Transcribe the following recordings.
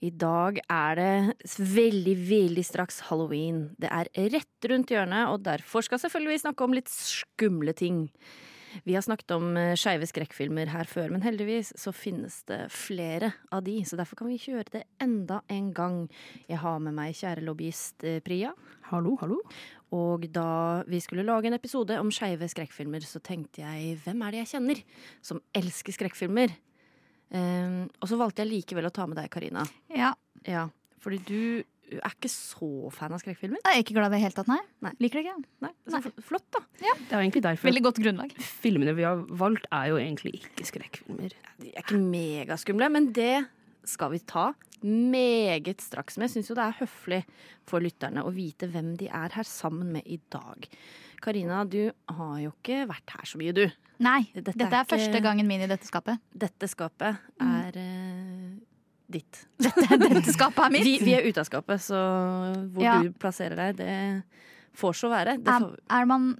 I dag er det veldig, veldig straks halloween. Det er rett rundt hjørnet, og derfor skal selvfølgelig vi snakke om litt skumle ting. Vi har snakket om eh, skeive skrekkfilmer her før, men heldigvis så finnes det flere av de, så derfor kan vi kjøre det enda en gang. Jeg har med meg kjære lobbyist eh, Priya. Hallo, hallo. Og da vi skulle lage en episode om skeive skrekkfilmer, så tenkte jeg hvem er det jeg kjenner som elsker skrekkfilmer? Um, og så valgte jeg likevel å ta med deg, Karina. Ja. Ja, fordi du er ikke så fan av skrekkfilmer. Jeg er ikke glad i det hele tatt, nei. Nei. Liker det ikke. Nei, så fl- Flott, da. Det er egentlig derfor Veldig godt grunnlag. filmene vi har valgt, er jo egentlig ikke skrekkfilmer. De er ikke megaskumle, men det skal vi ta meget straks. Men jeg syns jo det er høflig for lytterne å vite hvem de er her sammen med i dag. Karina, du har jo ikke vært her så mye, du. Nei, Dette dette, er er første gangen min i dette skapet. Dette skapet er eh, ditt. Dette, dette skapet er mitt. Vi, vi er ute av skapet, så hvor Ja. du plasserer deg, det får så være. Det er, er man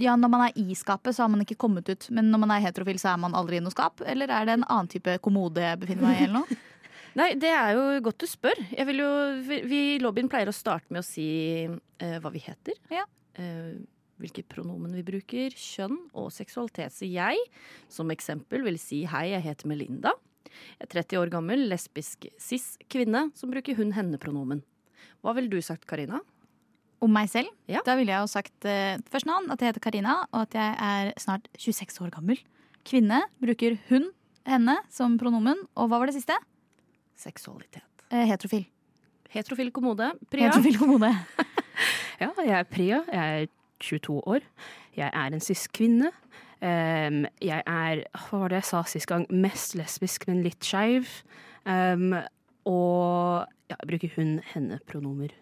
ja, Når man er i skapet, så har man ikke kommet ut. Men når man er heterofil, så er man aldri i noe skap? Eller er det en annen type kommode jeg befinner meg i? eller noe? nei, det er jo godt du spør. Jeg vil jo, vi vi i lobbyen pleier å starte med å si eh, hva vi heter. Ja. Eh, hvilke pronomen vi bruker, kjønn og seksualitet. Så jeg, som eksempel, vil si hei, jeg heter Melinda. Jeg er 30 år gammel, lesbisk cis-kvinne som bruker hun-henne-pronomen. Hva ville du sagt, Karina? Om meg selv? Ja. Da ville jeg jo sagt uh, først navn, at jeg heter Karina, og at jeg er snart 26 år gammel. Kvinne bruker hun, henne, som pronomen. Og hva var det siste? Seksualitet. Uh, heterofil. Heterofil kommode. Priya? Heterofil kommode. Ja, jeg er Priya, jeg er 22 år. Jeg er en cis-kvinne. Um, jeg er, hva var det jeg sa sist gang, mest lesbisk, men litt skeiv. Um, og ja, jeg bruker hun-henne-pronomer.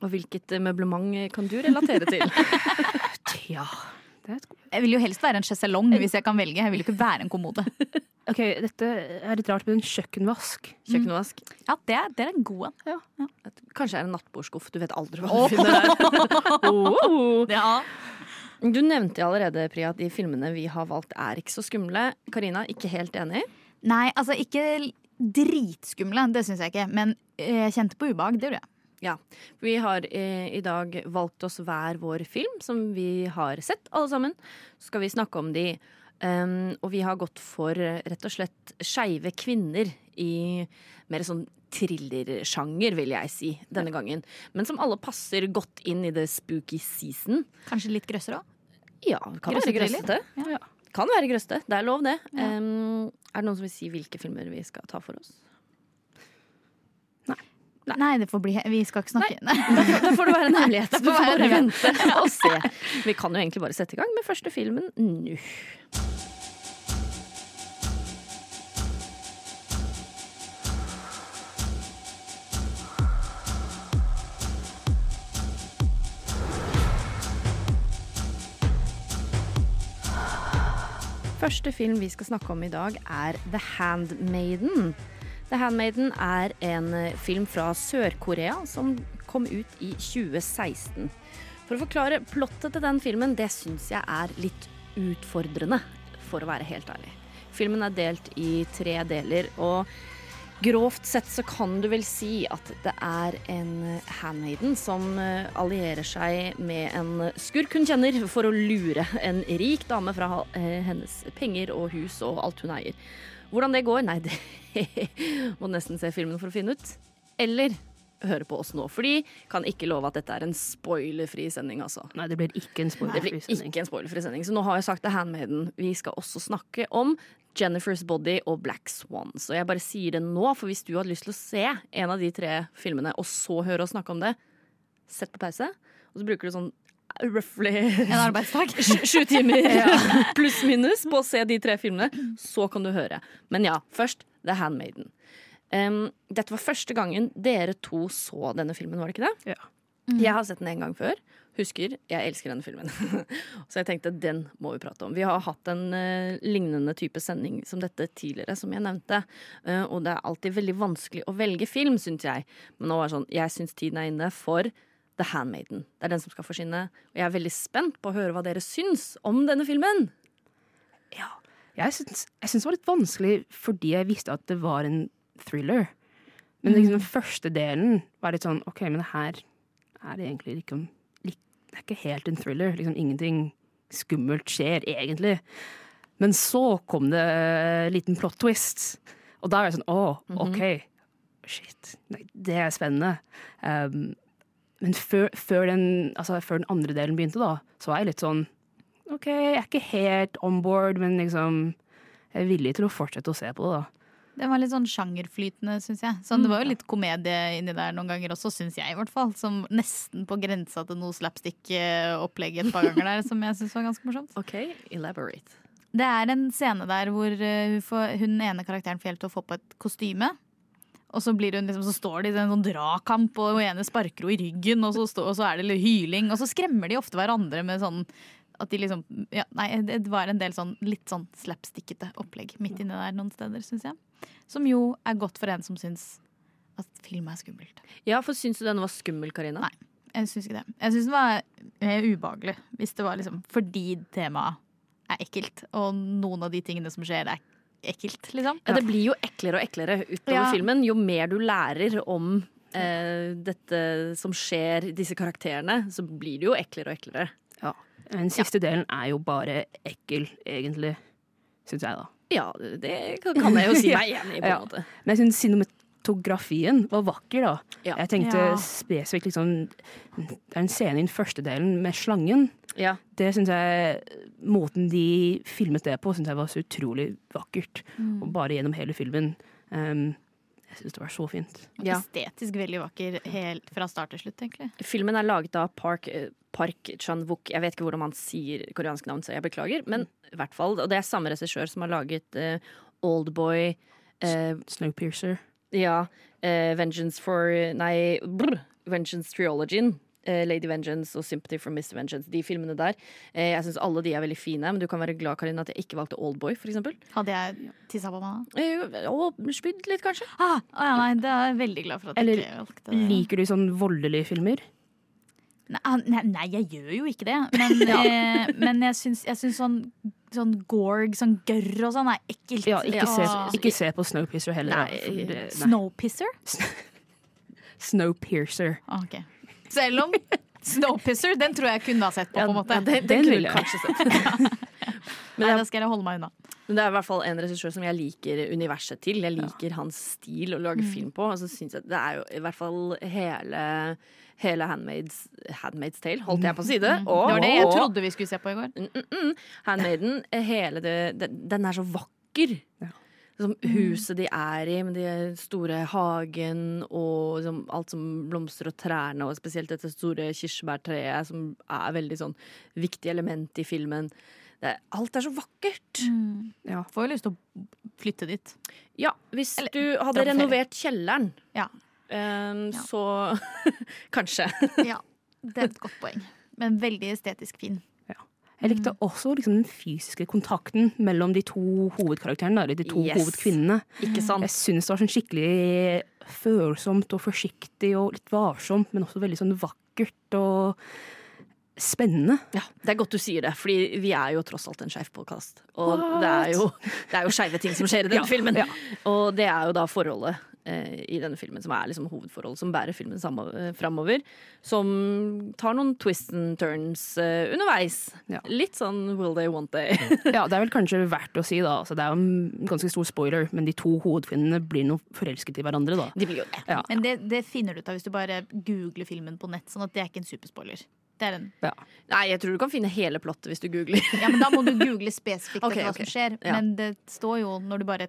Og hvilket møblement kan du relatere til? Ja, det et Jeg vil jo helst være en sjeselong hvis jeg kan velge. Jeg vil jo ikke være en kommode. Ok, dette er litt rart med en kjøkkenvask. Kjøkkenvask. Ja, det er, det er en god en. Kanskje er en nattbordskuff. Du vet aldri hva du finner der. Oh. Ja. Du nevnte allerede, Priya, at de filmene vi har valgt er ikke så skumle. Karina, ikke helt enig? Nei, altså ikke dritskumle, det syns jeg ikke. Men eh, jeg kjente på ubehag. Det gjorde jeg. Ja. Vi har eh, i dag valgt oss hver vår film som vi har sett, alle sammen. Så skal vi snakke om de. Um, og vi har gått for rett og slett skeive kvinner i mer sånn thrillersjanger, vil jeg si, denne gangen. Men som alle passer godt inn i det spooky season. Kanskje litt grøssere òg. Ja, kan være grøssete. Ja. Kan være grøssete. Det er lov, det. Um, er det noen som vil si hvilke filmer vi skal ta for oss? Nei, det får bli Vi skal ikke snakke. Nei. Da får, det være en hemmelighet. Du får får bare vente og se. Vi kan jo egentlig bare sette i gang med første filmen nå. Første film vi skal snakke om i dag, er The Handmaiden. The Handmaiden er en eh, film fra Sør-Korea som kom ut i 2016. For å forklare plottet til den filmen, det syns jeg er litt utfordrende, for å være helt ærlig. Filmen er delt i tre deler, og grovt sett så kan du vel si at det er en handmaiden som eh, allierer seg med en skurk hun kjenner for å lure en rik dame fra eh, hennes penger og hus og alt hun eier. Hvordan det går, nei, det må nesten se filmen for å finne ut. Eller høre på oss nå, for de kan ikke love at dette er en spoilerfri sending, altså. Nei, det blir ikke en spoilerfri sending. ikke en spoilerfri sending. Så nå har jeg sagt The Handmaiden. Vi skal også snakke om Jennifer's Body og Black Swan. Så jeg bare sier det nå, for hvis du hadde lyst til å se en av de tre filmene, og så høre oss snakke om det, sett på pause, og så bruker du sånn roughly En arbeidsdag. sju timer pluss minus på å se de tre filmene. Så kan du høre. Men ja, først The Handmaiden. Um, dette var første gangen dere to så denne filmen, var det ikke det? Ja. Jeg har sett den en gang før. Husker, jeg elsker denne filmen. så jeg tenkte den må vi prate om. Vi har hatt en uh, lignende type sending som dette tidligere, som jeg nevnte. Uh, og det er alltid veldig vanskelig å velge film, syns jeg. Men nå er det sånn, jeg syns tiden er inne for The Handmaiden. Det er den som skal forsvinne. Og jeg er veldig spent på å høre hva dere syns om denne filmen. Jeg syns, jeg syns det var litt vanskelig fordi jeg visste at det var en thriller. Men liksom den første delen var litt sånn OK, men det her er det egentlig liksom lik- Det er ikke helt en thriller. Liksom ingenting skummelt skjer egentlig. Men så kom det en liten plot twist. Og da var jeg sånn Å, OK. Shit. Det er spennende. Um, men før, før, den, altså, før den andre delen begynte, da, så var jeg litt sånn OK, jeg er ikke helt on board, men liksom Jeg er villig til å fortsette å se på det, da. Det var litt sånn sjangerflytende, syns jeg. Sånn, det var jo litt komedie inni der noen ganger også, syns jeg i hvert fall. Som nesten på grensa til noe slapstick-opplegg et par ganger der, som jeg syns var ganske morsomt. OK, elaborate. Det er en scene der hvor eh, hun, får, hun ene karakteren får hjelp til å få på et kostyme. Og så, liksom, så står de i en sånn dragkamp, og hun ene sparker henne i ryggen, og så, stå, og så er det litt hyling. Og så skremmer de ofte hverandre med sånn at de liksom ja, Nei, det var en del sånn litt sånn slapstickete opplegg midt inni der noen steder, syns jeg. Som jo er godt for en som syns at film er skummelt. Ja, for syns du den var skummel, Karina? Nei. Jeg syns ikke det. Jeg syns den var ubehagelig. Hvis det var liksom fordi temaet er ekkelt, og noen av de tingene som skjer, er ekkelt, liksom. Ja, det blir jo eklere og eklere utover Ja. filmen. Jo mer du lærer om eh, dette som skjer, disse karakterene, så blir det jo eklere og eklere. Den siste delen er jo bare ekkel, egentlig. Syns jeg, da. Ja, det kan jeg jo si meg enig i, på en Ja. måte. Men jeg syns cinematografien var vakker, da. Ja. Jeg tenkte Ja. spesifikt liksom Det er en scene i den første delen med slangen. Ja. Det synes jeg Måten de filmet det på, syns jeg var så utrolig vakkert. Mm. Og bare gjennom hele filmen. Um, jeg syns det var så fint. Ja. Estetisk veldig vakker helt fra start til slutt, egentlig. Filmen er laget av Park, eh, Park Chan-wook. Jeg vet ikke hvordan man sier koreansk navn, så jeg beklager. Men i hvert fall, og det er samme regissør som har laget uh, Oldboy, uh, Snowpiercer. Ja, Uh, Vengeance for Nei, brr, Vengeance Triologyen. Uh, Lady Vengeance og Sympathy for Mr. Vengeance. De filmene der. Uh, jeg syns alle de er veldig fine, men du kan være glad Karina, at jeg ikke valgte Oldboy, for eksempel. Hadde jeg tissa på meg da? Uh, og spydd litt, kanskje. Ah, ah, ja, nei, det er jeg veldig glad for at Eller jeg ikke valgte det. Liker du sånn voldelige filmer? Nei, ah, nei, jeg gjør jo ikke det. Men, eh, men jeg syns, jeg syns sånn, sånn gorg, sånn gørr og sånn er ekkelt. Ja, ikke, se, ikke se på Snowpiercer heller. Nei. nei. Snowpisser? Snowpiercer. Okay. Selv om Snowpisser, den tror jeg kunne ha sett på, på en måte. Ja, den, den, Den jeg. kanskje sett. Nei, da skal jeg holde meg unna. Men det er i hvert fall en regissør som jeg liker universet til. Jeg liker hans stil å lage film på. Og så syns jeg Det er jo i hvert fall hele, hele Handmaid's, Handmaid's Tale, holdt jeg på å si det. Det var det jeg trodde vi skulle se på i går. Mm, mm, mm. Handmaiden, hele det, den er så vakker. Ja. Som huset de er i, med den store hagen og liksom alt som blomstrer og trærne, og spesielt dette store kirsebærtreet, som er veldig sånn viktig element i filmen. Det, alt er så vakkert. Ja. Får jo lyst til å flytte dit. Ja, hvis Eller, du hadde renovert kjelleren, Ja. Ehm, Ja. så kanskje. ja. Det er et godt poeng. Men veldig estetisk fin. Jeg likte også liksom, den fysiske kontakten mellom de to hovedkarakterene. Eller de to Yes. hovedkvinnene. Ikke sant? Jeg syns det var sånn skikkelig følsomt og forsiktig og litt varsomt, men også veldig sånn vakkert og spennende. Ja, Det er godt du sier det, fordi vi er jo tross alt en skeiv podkast. Og What? det er jo, det er jo skeive ting som skjer i den Ja, filmen. ja. Og det er jo da forholdet eh, i denne filmen som er liksom hovedforholdet, som bærer filmen samme, eh, framover. Som tar noen twists and turns eh, underveis. Ja. Litt sånn will they, want they. Ja, Det er vel kanskje verdt å si, da. Altså, det er jo en ganske stor spoiler, men de to hovedkvinnene blir noe forelsket i hverandre, da. De blir jo det. Ja. Men det, det finner du ut av hvis du bare googler filmen på nett. Sånn at det er ikke en superspoiler. Det er en, Ja. Nei, jeg tror du kan finne hele plottet hvis du googler. ja, men Da må du google spesifikt okay, hva okay. som skjer. Ja. Men det står jo når du bare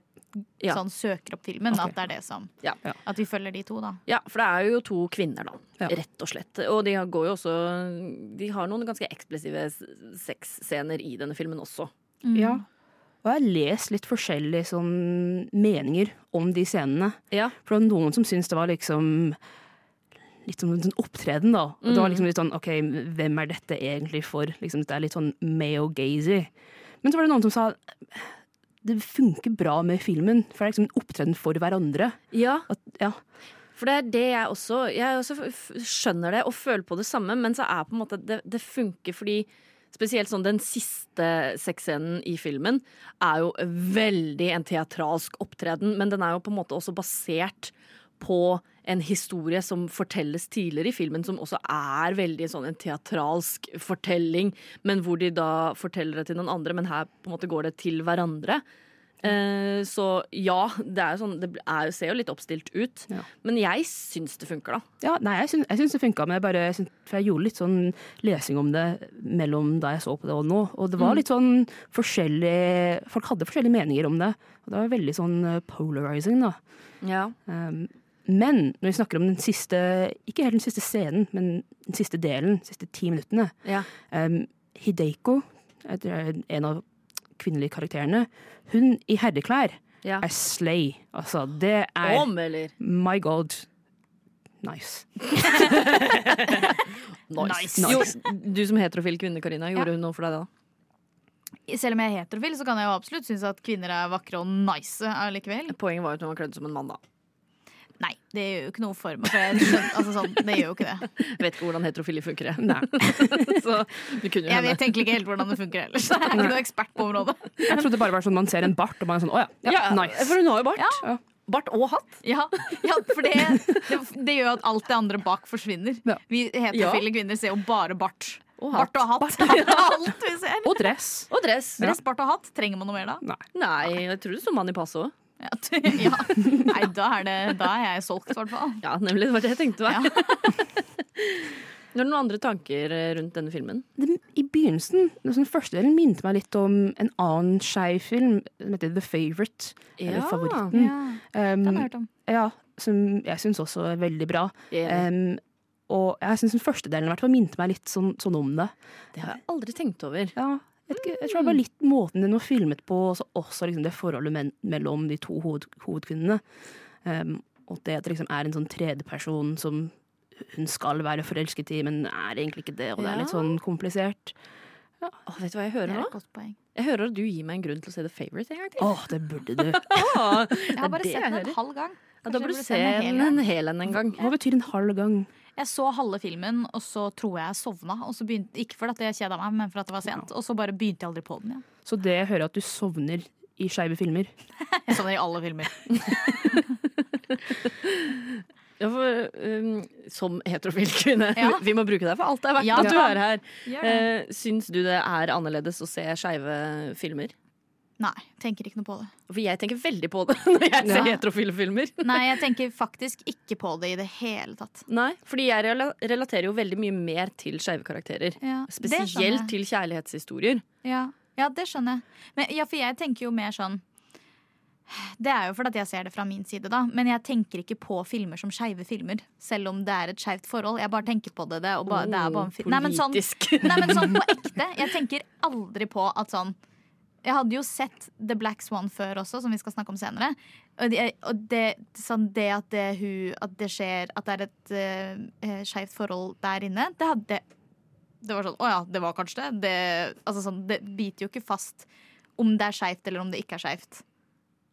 Ja. sånn søker opp filmen, Okay. at det er det som Ja. At vi følger de to, da. Ja, for det er jo to kvinner, da. Ja. Rett og slett. Og de går jo også De har noen ganske eksplosive s- sexscener i denne filmen også. Ja. Og jeg har lest litt forskjellige sånn meninger om de scenene. Ja. For det var noen som syntes det var liksom litt sånn, sånn opptreden, da. Mm. det var Mm. liksom litt sånn OK, hvem er dette egentlig for? Liksom, det er litt sånn male-gazy. Men så var det noen som sa det funker bra med filmen, for det er liksom en opptreden for hverandre. Ja, At, ja. for det er det jeg også Jeg også skjønner det og føler på det samme, men så er på en måte det, det funker fordi Spesielt sånn den siste sexscenen i filmen er jo veldig en teatralsk opptreden, men den er jo på en måte også basert på en historie som fortelles tidligere i filmen, som også er veldig sånn en teatralsk fortelling, men hvor de da forteller det til noen andre, men her på en måte går det til hverandre. Eh, så ja, det, er sånn, det er, ser jo litt oppstilt ut, Ja. men jeg syns det funker, da. Ja, nei, jeg syns, jeg syns det funka, men jeg bare, jeg syns- jeg gjorde litt sånn lesing om det mellom da jeg så på det og nå. Og det var litt sånn forskjellig Folk hadde forskjellige meninger om det. Og det var veldig sånn polarizing, da. Ja. Um, men når vi snakker om den siste Ikke helt den siste scenen, men den siste delen, de siste ti minuttene. Ja. Um, Hideiko, er en av kvinnelige karakterene, hun i herreklær ja. er slay. Altså, det er Om, eller? My god. Nice. Nice. Nice. Jo, du som heterofil kvinne, Karina, gjorde hun noe for deg da? Selv om jeg er heterofil, så kan jeg jo absolutt synes at kvinner er vakre og nice allikevel. Poenget var jo at hun var kledd som en mann, da. Nei, det gjør jo ikke noe for meg. For jeg altså sånn, det gjør jo ikke det. Jeg vet ikke hvordan heterofili funker, jeg. Nei. Så det kunne jo Jeg hende. vet egentlig ikke helt hvordan det funker ellers. Jeg er ikke noen ekspert på området. Jeg trodde bare var sånn man ser en bart, og man er sånn å ja, ja, nice. For hun har jo bart. Ja. Bart og hatt. Ja, ja for det, det, det gjør at alt det andre bak forsvinner. Ja. Vi heterofile kvinner ser jo bare bart. Og hatt. Bart og hatt. Bart, alt vi ser. Og dress. Og dress. Dress, bart og hatt. Trenger man noe mer da? Nei. Nei, jeg tror det står mann i passet òg. Ja. ja. Nei, da er, det, da er jeg solgt, i hvert fall. Ja, nemlig. Det var det jeg tenkte. meg. Ja. Har du noen andre tanker eh, rundt denne filmen? Den, I begynnelsen, den sånn første delen minnet meg litt om en annen skeiv film som heter The Favourite. Eller Favoritten. Ja, Um, den har jeg hørt om. ja, som jeg syns også er veldig bra. Yeah. Um, og jeg syns den første delen i hvert fall minte meg litt sånn, sånn om det. Det har jeg aldri tenkt over. Ja, jeg, tror det var litt måten den var filmet på, også, også liksom det forholdet men, mellom de to hoved, hovedkvinnene. Um, og det at det liksom er en sånn tredjeperson som hun skal være forelsket i, men er egentlig ikke det, og det er litt sånn komplisert. Åh, vet du hva jeg hører er nå? Jeg hører at du gir meg en grunn til å se The Favourite en gang til. Åh, det burde du. Jeg har bare sett den en halv gang. Ja, da jeg burde du se den en hel en en gang. Hva betyr en halv gang? Jeg så halve filmen, og så tror jeg jeg sovna. Og så begynte, ikke fordi jeg kjeda meg, men for at det var sent. Og så bare begynte jeg aldri på den igjen. Så det jeg hører at du sovner i skeive filmer. Jeg sovner i alle filmer. Ja, for, um, som heterofil kvinne. Ja. Vi må bruke deg for alt det er verdt Ja, at du er her. Uh. Syns du det er annerledes å se skeive filmer? Nei, tenker ikke noe på det. For jeg tenker veldig på det når jeg ser Ja. heterofile filmer. Nei, jeg tenker faktisk ikke på det i det hele tatt. Nei, fordi jeg relaterer jo veldig mye mer til skeive karakterer. Ja. Spesielt til kjærlighetshistorier. Ja, ja det skjønner jeg. Men, ja, for jeg tenker jo mer sånn Det er jo fordi jeg ser det fra min side, da. Men jeg tenker ikke på filmer som skeive filmer. Selv om det er et skeivt forhold. Jeg bare tenker på det. det, og oh, det er bare. Nei, men sånn. Nei, men sånn på ekte. Jeg tenker aldri på at sånn Jeg hadde jo sett The Black Swan før også, som vi skal snakke om senere. Og det, og det, sånn det at det, hun, at det skjer At det er et uh, skeivt forhold der inne, det hadde Det var sånn Å ja, det var kanskje det. Det, altså sånn, det biter jo ikke fast om det er skeivt eller om det ikke er skeivt.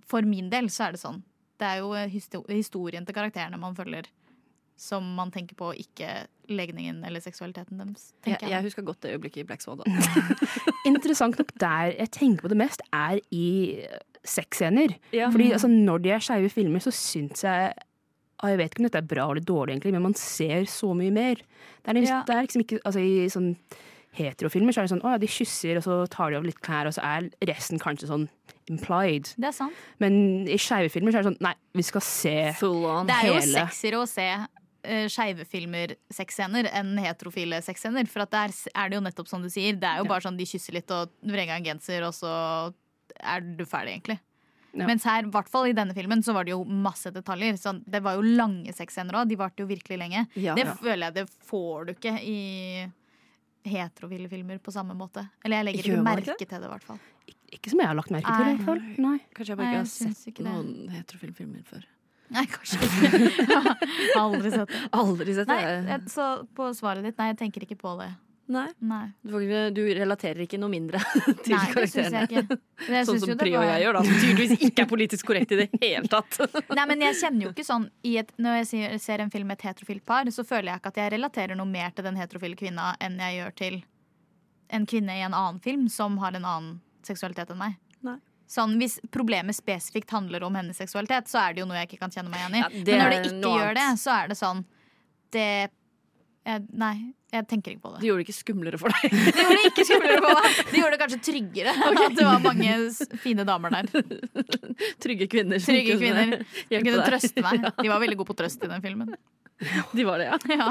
For min del så er det sånn. Det er jo historien til karakterene man følger, som man tenker på, ikke legningen eller seksualiteten deres. Jeg, jeg. jeg husker godt det øyeblikket i Black Swan. Interessant nok der jeg tenker på det mest, er i sexscener. Ja. Fordi altså, når de er skeive filmer, så syns jeg ah, Jeg vet ikke om dette er bra eller dårlig, egentlig, men man ser så mye mer. Det er, liksom, Ja. det er liksom ikke altså, I sånn heterofilmer så er det sånn å ja, de kysser, og så tar de av litt klær, og så er resten kanskje sånn implied. Det er sant. Men i skeive filmer så er det sånn nei, vi skal se on. Det er jo hele. å se skeive filmer sexscener enn heterofile sexscener. For at der er det jo nettopp som du sier. Det er jo bare sånn de kysser litt og vrenger en genser, og så er du ferdig, egentlig. Ja. Mens her, i hvert fall i denne filmen, så var det jo masse detaljer. Så det var jo lange sexscener òg. De varte jo virkelig lenge. Ja. det Ja. føler jeg det får du ikke i heterofile filmer på samme måte. Eller jeg legger ikke merke ikke til det, i hvert fall. Ikke som jeg har lagt merke til, i Nei. Kanskje jeg bare ikke jeg har sett ikke heterofile noen heterofilmfilmer før. Nei, kanskje ikke. Aldri sett det. Aldri sett det. Nei, så på svaret ditt, nei, jeg tenker ikke på det. Nei. Nei, Du, får ikke- du relaterer ikke noe mindre til nei det synes jeg ikke. Jeg Sånn som Pri og jeg gjør, da. Som tydeligvis ikke er politisk korrekt i det hele tatt. Nei, men jeg kjenner jo ikke sånn i et, Når jeg ser, ser en film med et heterofilt par, så føler jeg ikke at jeg relaterer noe mer til den heterofile kvinna enn jeg gjør til en kvinne i en annen film som har en annen seksualitet enn meg. Sånn, Hvis problemet spesifikt handler om hennes seksualitet, så er det jo noe jeg ikke kan kjenne meg igjen i. Ja, men når det ikke gjør det, så er det sånn Det jeg, Nei, jeg tenker ikke på det. Det gjorde det ikke skumlere for deg. Det gjorde det ikke skumlere for meg. Det gjorde det kanskje tryggere. At det var mange fine damer der. Trygge kvinner. Trygge kvinner. De kunne deg. trøste meg. De var veldig gode på trøst i den filmen. De var det, ja. Ja.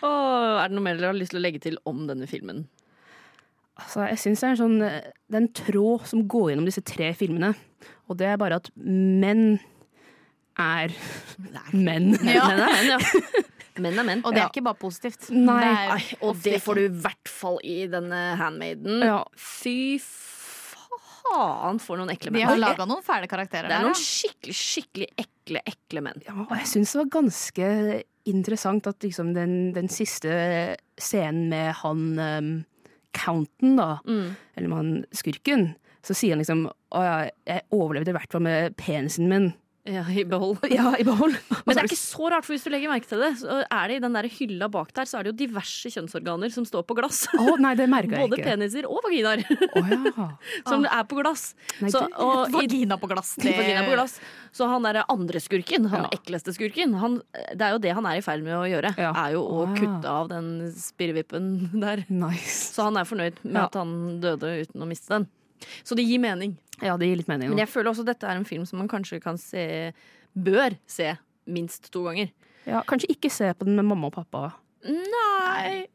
oh, er det noe mer dere har lyst til å legge til om denne filmen? Altså, jeg synes det er en sånn eh, Det er en tråd som går gjennom disse tre filmene. Og det er bare at menn er menn. Ja. Menn er menn, ja. Menn er menn. Og det er Ja. ikke bare positivt. Nei. Det er Ai, og ofte det får du i hvert fall i denne Handmaiden. Ja. Fy faen for noen ekle menn. De har laga noen fæle karakterer Det er der. noen skikkelig, skikkelig ekle, ekle menn. Ja, og jeg syns det var ganske interessant at liksom den, den siste scenen med han um, Counten, da, Mm. eller man skurken, så sier han liksom Å ja, jeg overlevde i hvert fall med penisen min. Ja, i behold. Ja, i behold. Men det er ikke så rart, for hvis du legger merke til det, så er det i den der hylla bak der, så er det jo diverse kjønnsorganer som står på glass. Å nei, det merker jeg Både ikke. peniser og vaginaer Oh, ja. som er på glass. Nei, Så, og Vagina på glass. Det, Vagina på glass. Så han derre andre skurken, han Ja. ekleste skurken, han, det er jo det han er i ferd med å gjøre. Ja. Er jo å Ah. kutte av den spirrevippen der. Nice. Så han er fornøyd med at han døde uten å miste den. Så det gir mening. Ja, det gir litt mening. Men jeg føler også dette er en film som man kanskje kan se Bør se minst to ganger. Ja, kanskje ikke se på den med mamma og pappa. Nei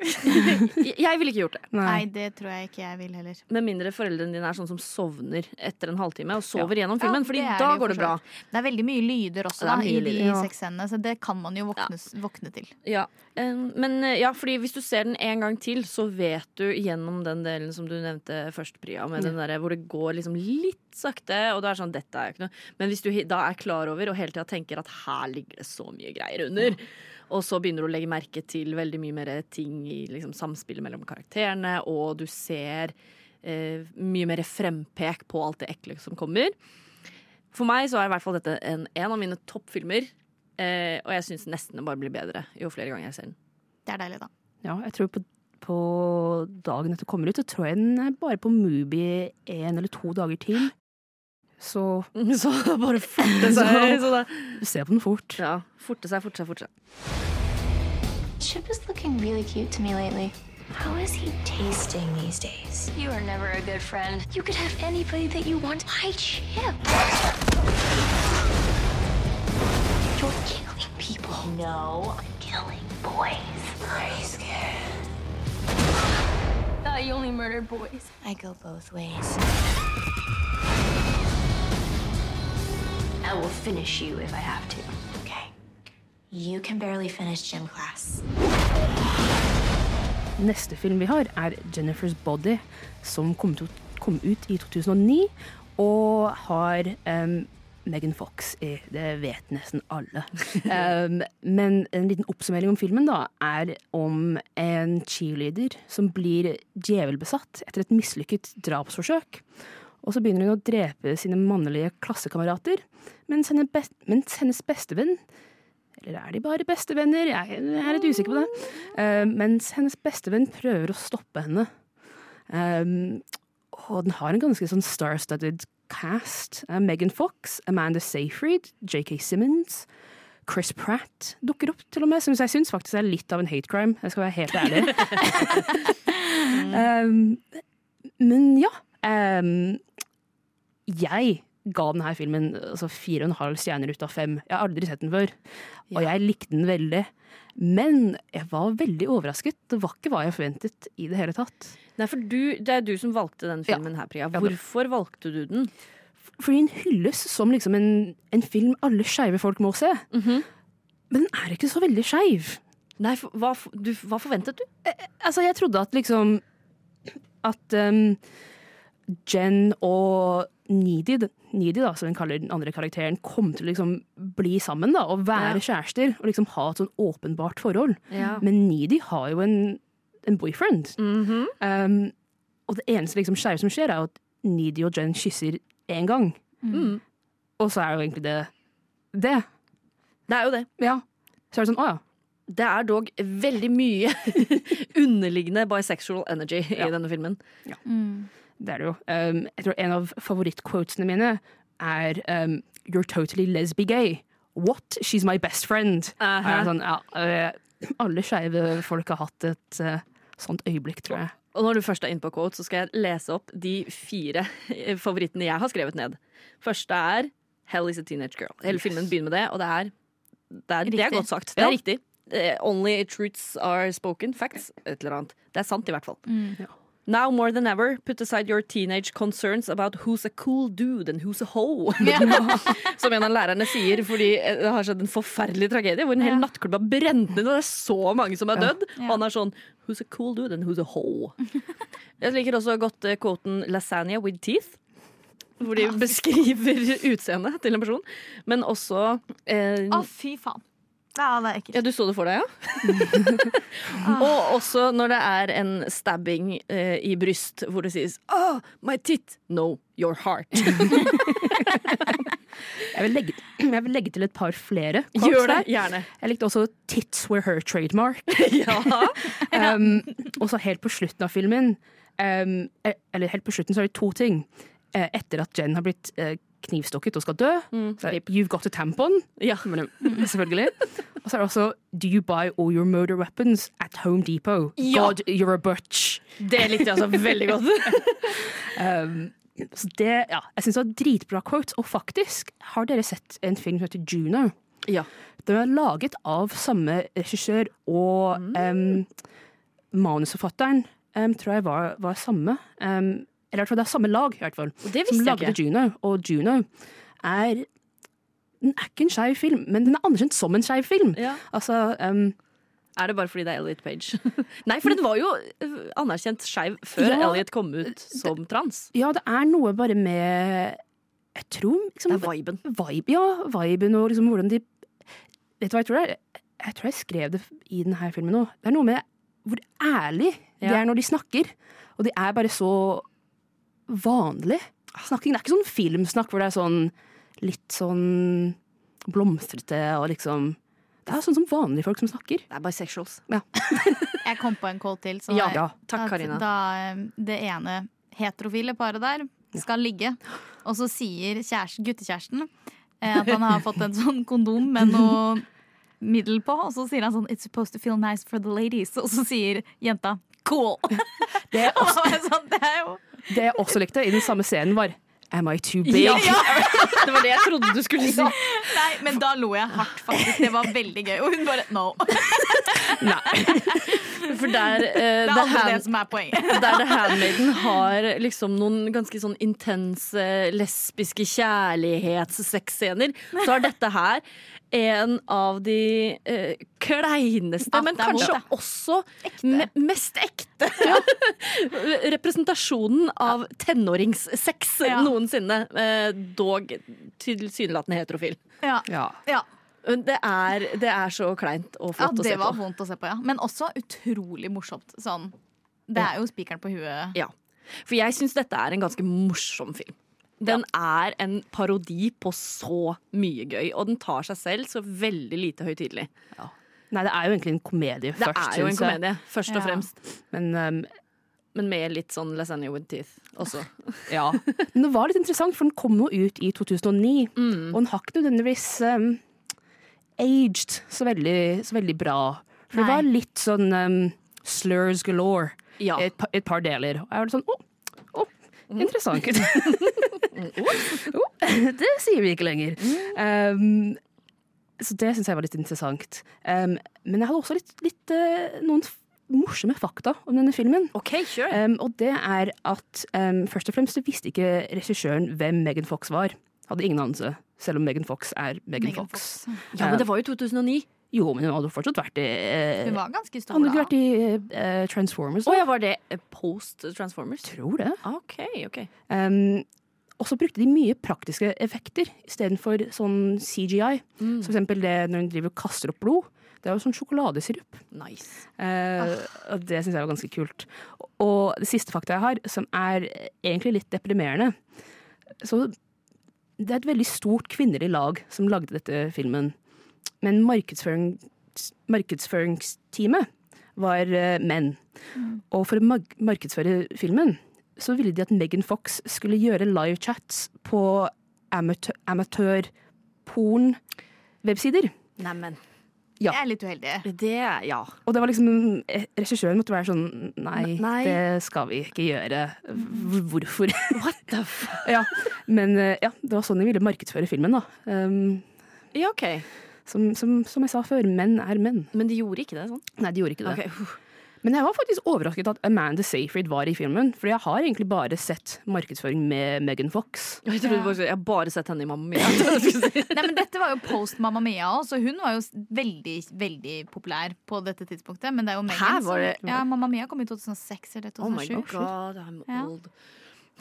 Jeg ville ikke gjort det. Nei, det tror jeg ikke jeg vil heller. Med mindre foreldrene dine er sånn som sovner etter en halvtime og sover gjennom Ja, filmen. Fordi er da det går det bra. Det er veldig mye lyder også da, mye i de ja. sexscenene, så det kan man jo våkne, våkne til. Ja. Men uh, ja, fordi hvis du ser den en gang til, så vet du gjennom den delen som du nevnte først, Priya, med den der, hvor det går liksom litt sakte, og du er sånn Dette er jo ikke noe Men hvis du da er klar over og hele tida tenker at her ligger det så mye greier under, og så begynner du å legge merke til veldig mye mer ting i liksom, samspillet mellom karakterene, og du ser eh, mye mer frempek på alt det ekle som kommer. For meg så er i hvert fall dette en, en av mine toppfilmer. Eh, og jeg syns nesten det bare blir bedre jo flere ganger jeg ser den. Det er deilig, da. Ja, jeg tror på, på dagen etter kommer ut, så tror jeg den er bare på Mubi en eller to dager til. Så Så bare forte seg. Så da, se på den fort. ja, forte seg, forte seg, forte seg. Chip is looking really cute to me lately. How is he tasting these days? You are never a good friend. You could have anybody that you want. Why Chip? You're killing people. No, I'm killing boys. Are you scared? Thought you only murdered boys. I go both ways. I will finish you if I have to. Okay. You can barely finish gym class. Neste film vi har, er Jennifer's Body, som kom, to, kom ut i 2009, og har um, Megan Fox i. Det vet nesten alle. Um, men en liten oppsummering om filmen da, er om en cheerleader som blir djevelbesatt etter et mislykket drapsforsøk. Og så begynner hun å drepe sine mannlige klassekamerater, mens, henne best, mens hennes bestevenn eller er de bare bestevenner? Jeg jeg er litt usikker på det. Uh, mens hennes bestevenn prøver å stoppe henne. Um, og den har en ganske sånn star-studded cast. Uh, Megan Fox, Amanda Seyfried, JK Simmons, Chris Pratt dukker opp til og med, som jeg syns faktisk er litt av en hate crime. Jeg skal være helt ærlig. um, men ja. Um, jeg ga denne filmen altså, fire og en halv stjerner ut av fem. Jeg har aldri sett den før, og jeg likte den veldig. Men jeg var veldig overrasket. Det var ikke hva jeg forventet i det hele tatt. Nei, for du, Det er du som valgte den filmen her, Priya. Hvorfor valgte du den? Fordi den hylles som liksom en, en film alle skeive folk må se. Men den er ikke så veldig skeiv. Nei, for, hva, du, hva forventet du? Altså, jeg trodde at liksom At um, Jen og Needy, Needy da, som hun kaller den andre karakteren, kom til å liksom bli sammen da, og være Ja. kjærester og liksom ha et sånn åpenbart forhold. Ja. Men Needy har jo en, en boyfriend. Mhm. Um, og det eneste liksom skjære som skjer, er at Needy og Jen kysser én gang. Mm. Og så er jo egentlig det det. Det er jo det. Ja. Så er det sånn, å ja. Det er dog veldig mye underliggende bisexual energy i Ja. denne filmen. Mm. Det er det jo. Um, jeg tror en av favorittquotene mine er um, You're totally lesbian, gay. What? She's my best friend. Uh -huh. sånn, ja, eh, alle skeive folk har hatt et uh, sånt øyeblikk, tror jeg. Og når du først er inne på quote, så skal jeg lese opp de fire eh, favorittene jeg har skrevet ned. Første er Hell is a teenage girl. Hele filmen begynner med det, og det er Det er, det er godt sagt. Det er riktig. Eh, only truths are spoken. Facts. Et eller annet. Det er sant, i hvert fall. Ja. Now more than ever, put aside your teenage concerns about who's a cool dude and who's a hoe. Som en av lærerne sier fordi det har skjedd en forferdelig tragedie hvor en hel Ja. nattklubb har brent ned, og det er så mange som er dødd. Ja. Og han er sånn Who's a cool dude and who's a hoe? Jeg liker også godt eh, quoten 'lasagna with teeth'. Hvor de beskriver utseendet til en person. Men også eh, Å, fy faen. Ja, det er ekkelt. ja, du så det for deg, ja? og også når det er en stabbing eh, i bryst hvor det sies oh, my tit, no, your heart. Jeg vil legge, jeg vil legge til et par flere. Gjør det, der. gjerne. Jeg likte også 'Tits were her trademark'. ja. Um, og så helt på slutten av filmen um, Eller helt på slutten så er det to ting. Eh, etter at Jen har blitt eh, knivstukket og skal dø, så er 'You've got a tampon'. ja. Men, mm, selvfølgelig. Og så er det også 'Do you buy all your murder weapons at Home Depot'? Ja. God, you're a butch. Det likte jeg altså veldig godt. Um, så det, ja, jeg syns det var dritbra quotes. Og faktisk, har dere sett en film som heter Juno? Ja. Den er laget av samme regissør, og um, manusforfatteren um, tror jeg var, var samme. Um, eller jeg tror det er samme lag, i hvert fall. Det Som lagde ikke. Juno. Og Juno er Den er ikke en skeiv film, men den er anerkjent som en skeiv film. Ja. Altså, um, Er det bare fordi det er Elliot Page? Nei, for den var jo eh, anerkjent skeiv før Ja. Elliot kom ut som trans. ja, det er noe bare med Jeg tror liksom, Det er viben. vibe, ja, viben og liksom hvordan de Vet du hva jeg tror det er? Jeg tror jeg skrev det i denne filmen òg. Det er noe med hvor ærlig de Ja. er når de snakker. Og de er bare så vanlig snakking. Det er ikke sånn filmsnakk hvor det er sånn litt sånn blomstrete og liksom Det er sånn som vanlige folk som snakker. Det er bisexuals. Jeg kom på en call til. Så Ja, ja. Takk, at Karina. Da eh, det ene heterofile paret der skal ligge, og så sier kjæresten, guttekjæresten eh, at han har fått en sånn kondom med noe middel på, og så sier han sånn It's supposed to feel nice for the ladies. Og så sier jenta cool. Det er, Og også, sånn, det er jo det jeg også likte i den samme scenen, var Am I too big? Ja, Det var det jeg trodde du skulle si. Nei, men da lo jeg hardt, faktisk. Det var veldig gøy. Og hun bare no. For der, uh, Det er aldri det som er poenget. der The Handmaiden har liksom noen ganske sånn intense lesbiske kjærlighets-sexscener, så har dette her en av de eh, kleineste, Ja, men kanskje vondt, også me mest ekte representasjonen av tenåringssex Ja. noensinne. Eh, dog tilsynelatende heterofil. Ja. Ja. ja. Det er, det er så kleint og ja, flott å det var vondt å se på, ja. Men også utrolig morsomt. Sånn. Det er jo spikeren på huet. Ja. For jeg syns dette er en ganske morsom film. Den er en parodi på så mye gøy, og den tar seg selv så veldig lite høytidelig. Nei, det er jo egentlig en komedie Det først, er jo en komedie, først og Ja. fremst. Men um, Men med litt sånn lasagne with teeth også. Ja. Men det var litt interessant, for den kom jo ut i 2009. Mm. Og den har ikke nødvendigvis um, aged så veldig, så veldig bra. For det var litt sånn um, slurs galore Ja. i et, et par deler. Og jeg var litt sånn å, Mm. Interessant. Å, det sier vi ikke lenger. Um, så det syns jeg var litt interessant. Um, men jeg hadde også litt, litt uh, noen morsomme fakta om denne filmen. OK, kjør. Um, og det er at um, først og fremst visste ikke regissøren hvem Megan Fox var. Hadde ingen anelse, selv om Megan Fox er Megan, Megan Fox. Ja, men det var jo 2009. Jo, men hun hadde fortsatt vært i uh, Hun var ganske stor Han hadde ikke vært i eh, Transformers. Å da. ja, var det eh, post Transformers? Tror det. OK, OK. Um, og så brukte de mye praktiske effekter istedenfor sånn CGI. Mm. Så for eksempel det når hun driver og kaster opp blod. Det er jo sånn sjokoladesirup. Nice. Eh, og det syns jeg var ganske kult. Og det siste fakta jeg har, som er egentlig litt deprimerende Så det er et veldig stort kvinnelig lag som lagde dette filmen. Men markedsføring, markedsføringsteamet var menn. menn. Og for å markedsføre filmen så ville de at Megan Fox skulle gjøre livechats på amatørporn-websider. Neimen. Ja. Jeg er litt uheldig. Det Ja. Og det var liksom eh, Regissøren måtte være sånn Nei, Nei. det skal vi ikke gjøre. Hvorfor? What the fuck? ja. Men eh, ja, det var sånn de ville markedsføre filmen, da. Um, Ja, OK. Som, som, som jeg sa før, menn er menn. Men de gjorde ikke det sånn? Nei, de gjorde ikke det. Okay. Men jeg var faktisk overrasket at Amanda Seyfried var i filmen. For jeg har egentlig bare sett markedsføring med Megan Fox. Jeg trodde bare, jeg har bare sett henne i Mamma Mia. Nei, men Dette var jo post Mamma Mia òg, så hun var jo veldig veldig populær på dette tidspunktet. Men det er jo Megan som var det- ja, Mamma Mia kom i 2006 eller 2007. Oh my 2007. god, I'm Ja. old.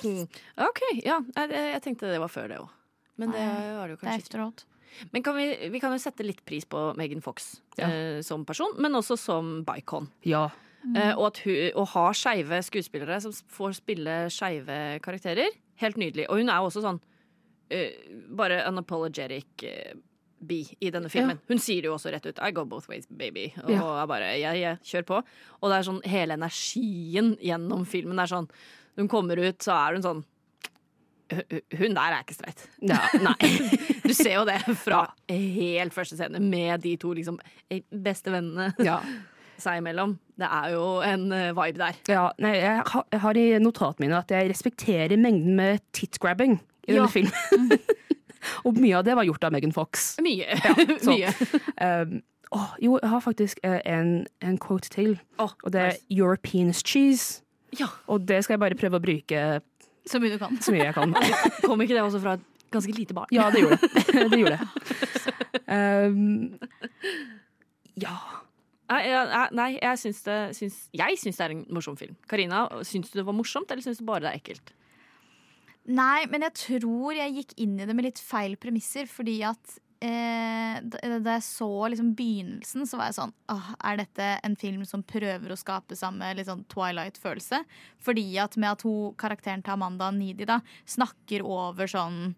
Hmm. OK, ja. Jeg, jeg tenkte det var før det òg. Men det var det jo kanskje. det er efteråt. Men kan vi, vi kan jo sette litt pris på Megan Fox Ja. eh, som person, men også som Bicon. Ja. Eh, og at hun, å ha skeive skuespillere som får spille skeive karakterer, helt nydelig. Og hun er jo også sånn eh, bare unapologetic eh, bi i denne filmen. Hun sier det jo også rett ut. I go both ways, baby. Og Ja. er bare jeg ja, kjør på. Og det er sånn hele energien gjennom filmen er sånn Når hun kommer ut, så er hun sånn «Hu- hu- Hun der er ikke streit. ja. Du ser jo det fra helt første scene med de to liksom beste vennene ja. seg imellom. Det er jo en eh, vibe der. ja. Nei, jeg, har, jeg har i notatene mine at jeg respekterer mengden med titgrabbing i denne filmen. Og mye av det var gjort av Megan Fox. Mye. Mye. Um, oh, jo, jeg har faktisk eh, en, en quote til. oh, Og det er nice. 'European cheese'. Ja. Og det skal jeg bare prøve å bruke Så mye du kan. så mye jeg kan. Kom ikke det også fra et ganske lite barn? Ja, det gjorde det. det, gjorde det. Um, ja. Nei, jeg- syns det, syns, jeg syns det er en morsom film. Karina, syns du det var morsomt, eller syns du bare det er ekkelt? Nei, men jeg tror jeg gikk inn i det med litt feil premisser, fordi at eh, da da jeg så liksom begynnelsen, så var jeg sånn Åh, Er dette en film som prøver å skape samme sånn Twilight-følelse? Fordi at med at hun, karakteren til Amanda Nidi da, snakker over sånn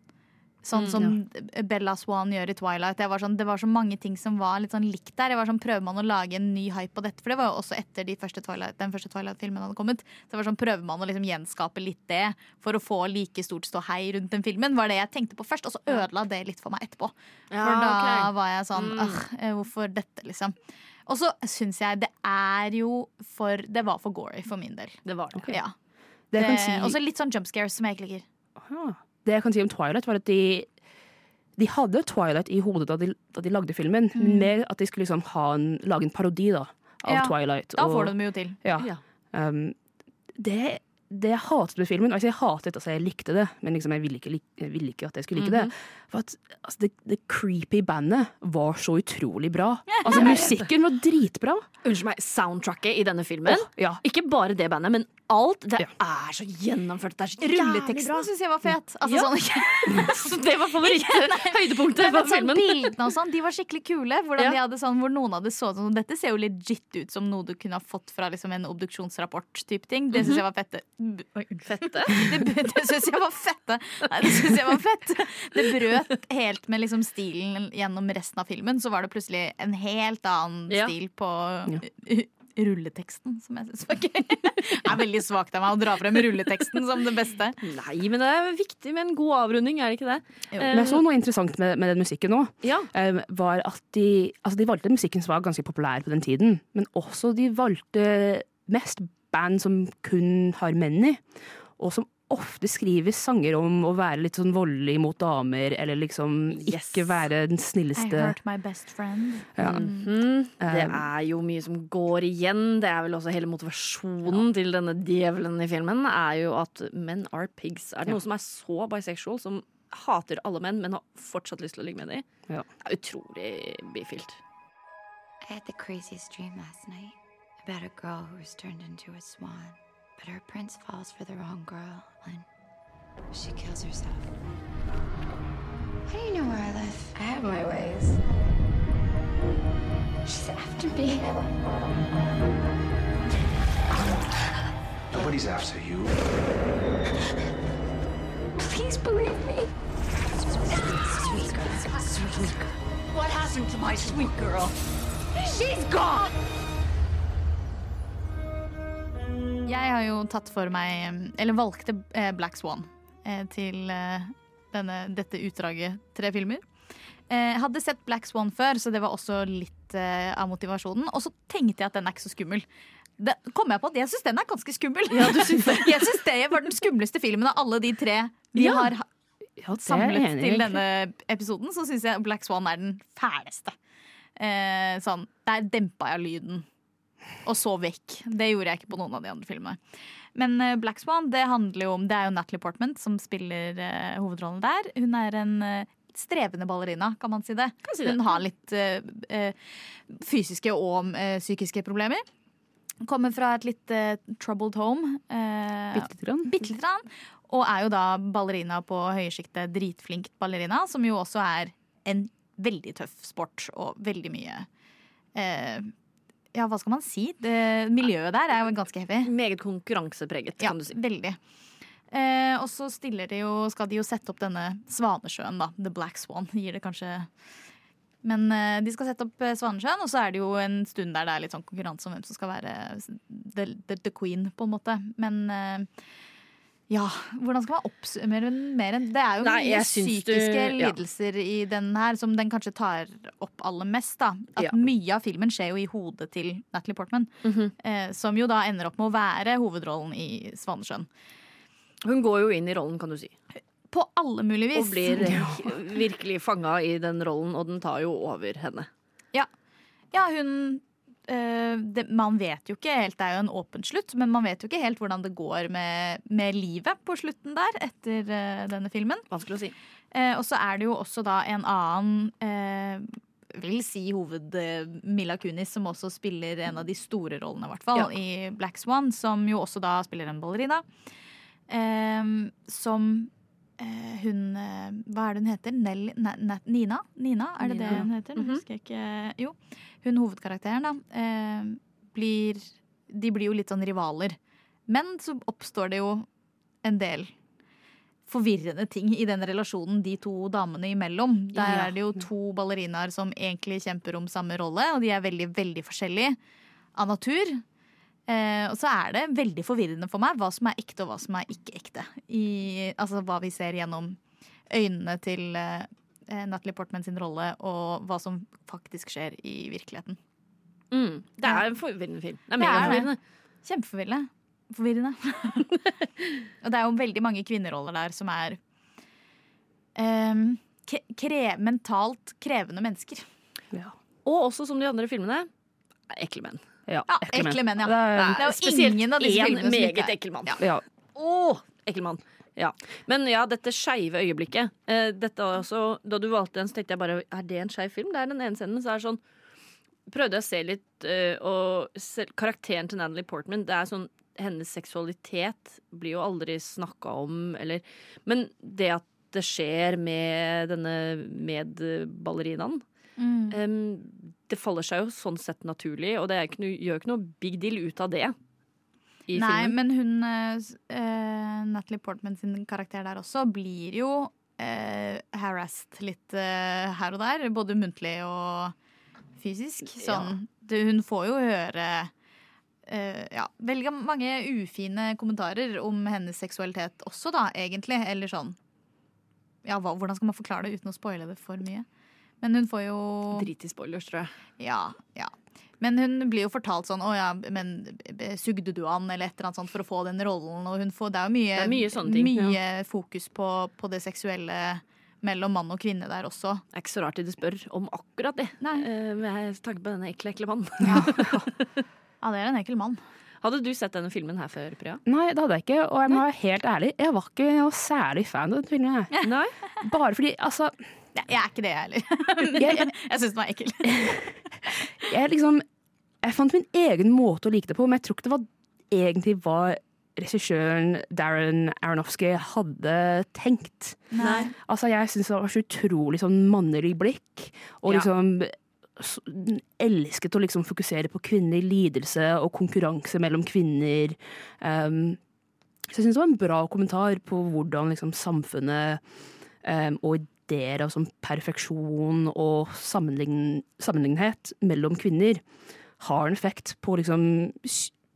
Sånn Mm, som Bella Swan gjør i Twilight. Var sånn, det var så mange ting som var litt sånn likt der. Jeg var sånn, Prøver man å lage en ny hype på dette? For det var jo også etter de første Twilight, den første Twilight-filmen hadde kommet. Så det var sånn, Prøver man å liksom gjenskape litt det for å få like stort ståhei rundt den filmen? Var det jeg tenkte på først, og så ødela det litt for meg etterpå. For da var jeg sånn. «Åh, eh, hvorfor dette, liksom? Og så syns jeg det er jo for Det var for gory for min del. Det var det. Ja. Det Det- si, Også litt sånn jump scares som jeg ikke liker. Ah. Det jeg kan si om Twilight, var at de de hadde Twilight i hodet da de, da de lagde filmen, men mer at de skulle liksom ha en, lage en parodi da, av Ja, Twilight. Da og- får du dem jo til. Ja. Ja. Um, det, det jeg hatet med filmen Altså, jeg hatet, altså, jeg likte det, men liksom, jeg ville ikke, jeg ville ikke at jeg skulle like det. For at altså, det, det creepy bandet var så utrolig bra. Altså, musikken var dritbra. Unnskyld meg, soundtracket i denne filmen. Oh, ja. Ikke bare det bandet, men alt. Det Ja. er så gjennomført. Det er så. Rulleteksten syns jeg var fet. Altså, Ja. sånn, Så det var favoritthøydepunktet på sånn filmen. Bildene og sånn, de var skikkelig kule. Hvordan Ja. de hadde sånn, hvor noen hadde så sånn Dette ser jo legit ut som noe du kunne ha fått fra liksom, en obduksjonsrapport-type ting. Det syns jeg var fette. Oi. Fette. Det, det syns jeg var fette. Nei, det syns jeg var fett. Det brøt helt med liksom stilen gjennom resten av filmen. Så var det plutselig en helt annen Ja. stil på ja. rulleteksten, som jeg syns var gøy. Det er veldig svakt av meg å dra frem rulleteksten som det beste. Nei, men det er viktig med en god avrunding, er det ikke det? Jo. Eh, Men jeg så noe interessant med, med den musikken nå. Ja. um, var at de, altså de valgte musikken som var ganske populær på den tiden, men også de valgte mest band som kun har menn i, og som ofte skriver sanger om å være litt sånn voldelig mot damer, eller liksom Yes. ikke være den I snilleste. hurt my best friend. Ja. Mhm. Det Um, er jo mye som går igjen. Det er vel også hele motivasjonen til denne djevelen i filmen, er jo at men are pigs. Er det Ja. noe som er så bisexual, som hater alle menn, men har fortsatt lyst til å ligge med dem? Ja. Det er utrolig bifilt. I had the craziest dream last night about a girl who was turned into a swan. But her prince falls for the wrong girl, and She kills herself. How do you know where I live? I have my ways. She's after me. Nobody's after you. Please believe me. Sweet girl. Sweet girl. What happened to my sweet girl? She's gone! Jeg har jo tatt for meg, eller valgte eh, Black Swan eh, til eh, denne, dette utdraget tre filmer. Jeg hadde sett Black Swan før, så det var også litt av motivasjonen. Og så tenkte jeg at den er ikke så skummel. Det kom jeg på at Jeg syns den er ganske skummel. jeg syns det var den skumleste filmen av alle de tre vi Ja. har Ja, det samlet enig til denne episoden. Så syns jeg Black Swan er den fæleste. Eh, sånn, Der dempa jeg lyden og så vekk. Det gjorde jeg ikke på noen av de andre filmene. Men eh, Black Swan det handler jo om Det er jo Natalie Portman som spiller uh, hovedrollen der. Hun er en uh, strevende ballerina, kan man si det. si det. Hun har litt uh, fysiske og psykiske problemer. Kommer fra et litt troubled home. Uh. Bitte lite grann. Og er jo da ballerina på høyesjiktet. Dritflink ballerina, som jo også er en veldig tøff sport og veldig mye eh, Ja, hva skal man si? Det, miljøet der er jo ganske heavy. Meget konkurransepreget, Ja, kan du si. veldig. Eh, og så stiller de jo, skal de jo sette opp denne Svanesjøen, da. The Black Swan, gir det kanskje Men eh, de skal sette opp eh, Svanesjøen, og så er det jo en stund der det er litt sånn konkurranse om hvem som skal være the, the, the queen, på en måte. Men eh, ja, hvordan skal man oppsummere den mer enn Det er jo Nei, mye psykiske du- ja. lidelser i den her som den kanskje tar opp aller mest, da. At Ja. mye av filmen skjer jo i hodet til Natalie Portman. Mhm. eh, som jo da ender opp med å være hovedrollen i Svanesjøen. Hun går jo inn i rollen, kan du si. På alle mulige vis. Og blir virkelig fanga i den rollen, og den tar jo over henne. Ja, hun eh, det, Man vet jo ikke helt, det er jo en åpen slutt, men man vet jo ikke helt hvordan det går med, med livet på slutten der etter uh, denne filmen. Vanskelig å si. Uh, og så er det jo også da en annen uh, vil si hoved eh, Mila Kunis, som også spiller en av de store rollene, i hvert fall, Ja. i Black Swan, som jo også da spiller en ballerina. Eh, som eh, hun eh, Hva er det hun heter? Nell, ne, ne, Nina? Nina, er det Nina. det hun heter? Nå Mhm. husker jeg ikke. Jo. Hun hovedkarakteren, da, eh, blir De blir jo litt sånn rivaler. Men så oppstår det jo en del forvirrende ting i den relasjonen de to damene imellom. Der er det jo to ballerinaer som egentlig kjemper om samme rolle, og de er veldig, veldig forskjellige av natur. Eh, og så er det veldig forvirrende for meg hva som er ekte og hva som er ikke ekte. I, altså hva vi ser gjennom øynene til eh, Natalie Portman sin rolle, og hva som faktisk skjer i virkeligheten. Mm. Det er en forvirrende film. Det er Det er megaforvirrende. Kjempeforvirrende. Forvirrende. og det er jo veldig mange kvinneroller der som er um, kre mentalt krevende mennesker. Ja. Og også, som de andre filmene, ekle menn. Ja, Ja, ekle menn, ja. Det er, Det er jo ingen av disse filmene som ikke meget er- ekkel mann. Ja. ja. Oh, ekkel mann. Ja. Men ja, dette skeive øyeblikket eh, dette også, Da du valgte den, så tenkte jeg bare Er det en skeiv film? Det er den ene scenen, men så er det sånn Prøvde jeg å se litt eh, Og se, karakteren til Natalie Portman Det er sånn Hennes seksualitet blir jo aldri snakka om, eller Men det at det skjer med denne medballerinaen Mm. em, Det faller seg jo sånn sett naturlig, og det er ikke noe, gjør ikke noe big deal ut av det. I Nei, filmen. men hun uh, Natalie Portman sin karakter der også blir jo uh, harassed litt uh, her og der. Både muntlig og fysisk. Sånn, det, hun får jo høre Uh, ja, veldig mange ufine kommentarer om hennes seksualitet også, da, egentlig. Eller sånn Ja, hva, hvordan skal man forklare det uten å spoile det for mye? Men hun får jo Drit i spoilers, tror jeg. ja, ja. Men hun blir jo fortalt sånn 'Å ja, men sugde du an?' eller et eller annet sånt for å få den rollen. Og hun får, det er jo mye, er mye ting, mye fokus på, på det seksuelle mellom mann og kvinne der også. Det er ikke så rart de spør om akkurat det. Nei. Eh, med tanke på denne ekle, ekle mannen. Ja. ja, det er en ekkel mann. Hadde du sett denne filmen her før, Priya? Nei, det hadde jeg ikke. Og jeg må være helt ærlig, jeg var ikke noe særlig fan av den filmen. Jeg. Nei? Bare fordi, altså Nei, jeg er ikke det, jeg heller. Jeg, jeg, jeg syns den var ekkel. jeg liksom Jeg fant min egen måte å like det på, men jeg tror ikke det var egentlig hva regissøren Darren Aronofsky hadde tenkt. Nei. Altså, jeg syns det var så utrolig sånn mannerlig blikk, og liksom elsket å liksom fokusere på kvinnelig lidelse og konkurranse mellom kvinner. Um, så jeg syns det var en bra kommentar på hvordan liksom samfunnet um, og ideer av sånn perfeksjon og sammenlign sammenlignhet mellom kvinner har en effekt på liksom